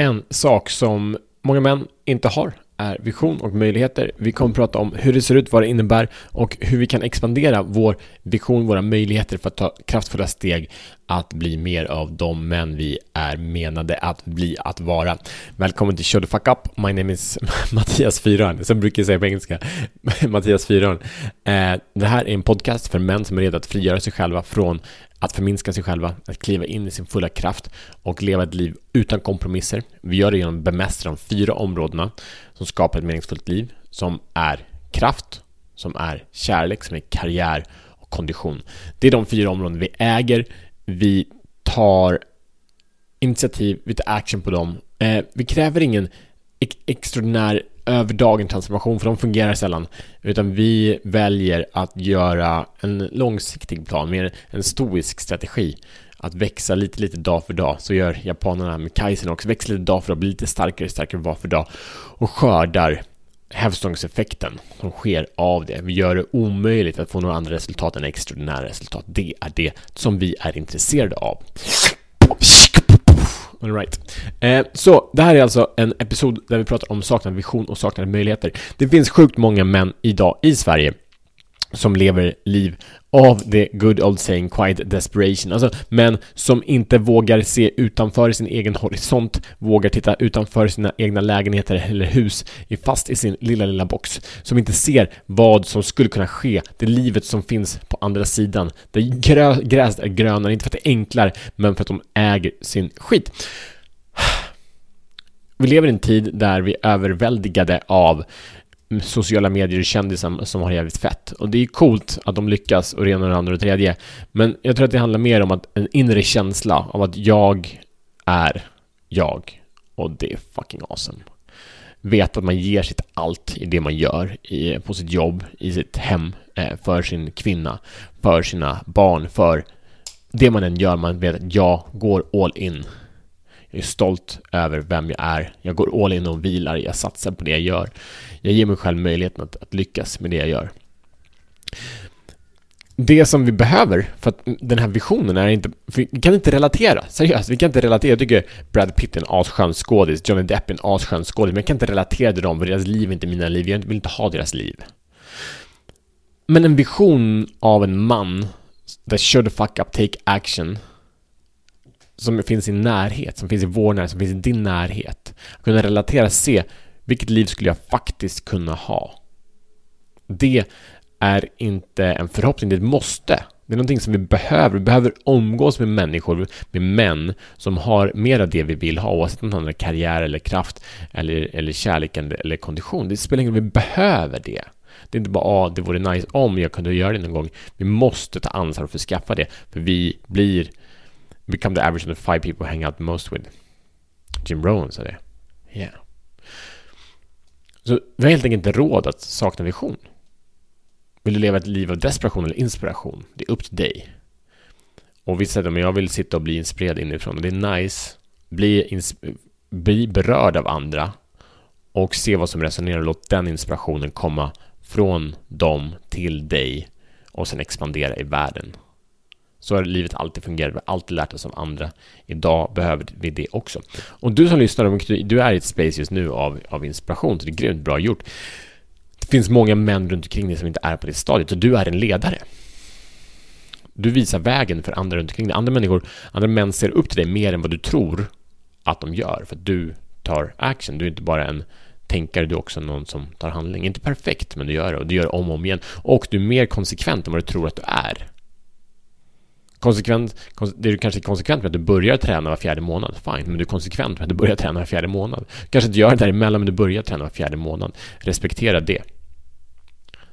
En sak som många män inte har är vision och möjligheter. Vi kommer att prata om hur det ser ut, vad det innebär och hur vi kan expandera vår vision, våra möjligheter för att ta kraftfulla steg att bli mer av de män vi är menade att bli, att vara. Välkommen till Show the fuck up. My name is Mattias Fyrörn, som brukar jag säga på engelska. Mattias Fyrörn. Eh, det här är en podcast för män som är redo att frigöra sig själva från att förminska sig själva, att kliva in i sin fulla kraft och leva ett liv utan kompromisser. Vi gör det genom att bemästra de fyra områdena som skapar ett meningsfullt liv, som är kraft, som är kärlek, som är karriär och kondition. Det är de fyra områden vi äger, vi tar initiativ, vi tar action på dem. Eh, vi kräver ingen extraordinär över dagen transformation, för de fungerar sällan. Utan vi väljer att göra en långsiktig plan, mer en stoisk strategi. Att växa lite, lite dag för dag. Så gör japanerna med Kaizen också. Växer lite dag för dag, blir lite starkare, starkare dag för dag. Och skördar hävstångseffekten som sker av det. Vi gör det omöjligt att få några andra resultat än extraordinära resultat. Det är det som vi är intresserade av. All right. Eh, så det här är alltså en episod där vi pratar om saknad vision och saknade möjligheter. Det finns sjukt många män idag i Sverige som lever liv av the good old saying quiet desperation, alltså män som inte vågar se utanför sin egen horisont, vågar titta utanför sina egna lägenheter eller hus, är fast i sin lilla, lilla box, som inte ser vad som skulle kunna ske, det livet som finns på andra sidan, där grö gräset är grönare, inte för att det är enklare, men för att de äger sin skit. Vi lever i en tid där vi är överväldigade av sociala medier och kändisar som har jävligt fett. Och det är coolt att de lyckas och det ena och det andra och det tredje. Men jag tror att det handlar mer om att en inre känsla av att jag är jag. Och det är fucking awesome. Veta att man ger sitt allt i det man gör, i, på sitt jobb, i sitt hem, eh, för sin kvinna, för sina barn, för det man än gör. Man vet att jag går all in. Jag är stolt över vem jag är. Jag går all in och vilar. Jag satsar på det jag gör. Jag ger mig själv möjligheten att, att lyckas med det jag gör. Det som vi behöver för att den här visionen är inte... Vi kan inte relatera, seriöst. Vi kan inte relatera. Jag tycker Brad Pitt är en asskön skådis, Johnny Depp är en asskön skådis, men jag kan inte relatera till dem, för deras liv är inte mina liv. Jag vill inte ha deras liv. Men en vision av en man that should the fuck up, take action som finns i närhet, som finns i vår närhet, som finns i din närhet. Att kunna relatera, se vilket liv skulle jag faktiskt kunna ha? Det är inte en förhoppning, det är ett måste. Det är någonting som vi behöver. Vi behöver umgås med människor, med män som har mer av det vi vill ha, oavsett om det handlar om karriär eller kraft eller, eller kärlek eller kondition. Det spelar ingen roll, vi behöver det. Det är inte bara ah, det vore nice om jag kunde göra det någon gång. Vi måste ta ansvar för att skaffa det, för vi blir become the average of the five people hang out most with. Jim Rohn sa det. Yeah. Så vi har helt enkelt inte råd att sakna vision. Vill du leva ett liv av desperation eller inspiration? Det är upp till dig. Och vissa säger att jag vill sitta och bli inspirerad inifrån. Och det är nice. Bli, bli berörd av andra och se vad som resonerar. Låt den inspirationen komma från dem till dig och sen expandera i världen. Så har livet alltid fungerat. Vi har alltid lärt oss av andra. Idag behöver vi det också. Och du som lyssnar, du är i ett space just nu av, av inspiration, så det är grymt bra gjort. Det finns många män runt omkring dig som inte är på det stadiet, så du är en ledare. Du visar vägen för andra runt omkring dig. Andra människor, andra män ser upp till dig mer än vad du tror att de gör, för att du tar action. Du är inte bara en tänkare, du är också någon som tar handling. Inte perfekt, men du gör det, och du gör det om och om igen. Och du är mer konsekvent än vad du tror att du är konsekvent, det är kanske konsekvent med att du börjar träna var fjärde månad, fine, men du är konsekvent med att du börjar träna var fjärde månad. kanske inte gör det däremellan, men du börjar träna var fjärde månad. Respektera det.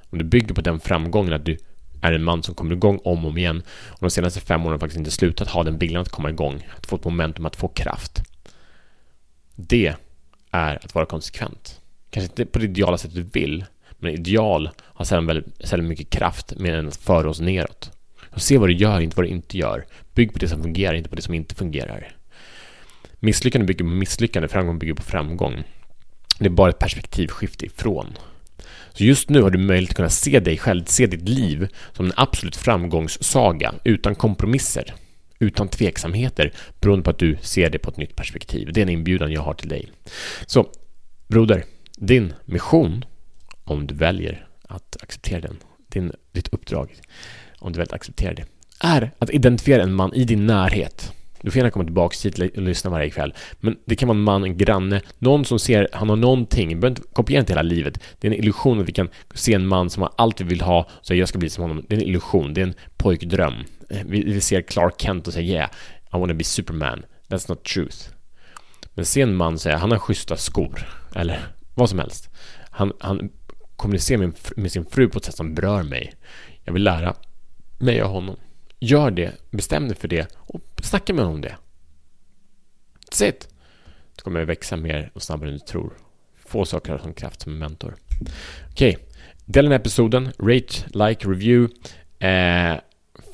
Om du bygger på den framgången att du är en man som kommer igång om och om igen och de senaste fem åren faktiskt inte slutat ha den viljan att komma igång, att få ett momentum, att få kraft. Det är att vara konsekvent. Kanske inte på det ideala sättet du vill, men ideal har sällan väldigt, sällan mycket kraft mer än att föra oss neråt. Se vad du gör, inte vad du inte gör. Bygg på det som fungerar, inte på det som inte fungerar. Misslyckande bygger på misslyckande, framgång bygger på framgång. Det är bara ett perspektivskifte ifrån. Så just nu har du möjlighet att kunna se dig själv, se ditt liv som en absolut framgångssaga utan kompromisser. utan tveksamheter beroende på att du ser det på ett nytt perspektiv. Det är en inbjudan jag har till dig. Så, broder, din mission, om du väljer att acceptera den, din, ditt uppdrag, om du väl accepterar acceptera det, är att identifiera en man i din närhet du får gärna komma tillbaka hit och lyssna varje kväll. Men det kan vara en man, en granne, någon som ser, han har någonting, Du behöver inte kopiera inte hela livet. Det är en illusion att vi kan se en man som har allt vi vill ha, så jag ska bli som honom. Det är en illusion, det är en pojkdröm. Eh, vi, vi ser Clark Kent och säger yeah, I wanna be Superman. That's not truth. Men se en man säga, han har schyssta skor, eller vad som helst. Han, han kommunicerar med, med sin fru på ett sätt som berör mig. Jag vill lära mig och honom. Gör det, bestäm dig för det och snacka med honom om det. That's it. Du kommer växa mer och snabbare än du tror. Få saker har som kraft som en mentor. Okej, okay. dela den här episoden. Rate, like, review. Eh,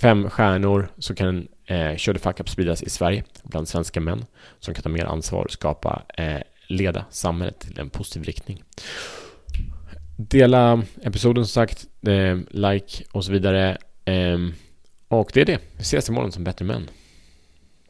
fem stjärnor så kan eh, Show the Fuck Up spridas i Sverige bland svenska män som kan ta mer ansvar och skapa, eh, leda samhället till en positiv riktning. Dela episoden som sagt, eh, like och så vidare. Ehm, och det är det. Vi ses imorgon som bättre män.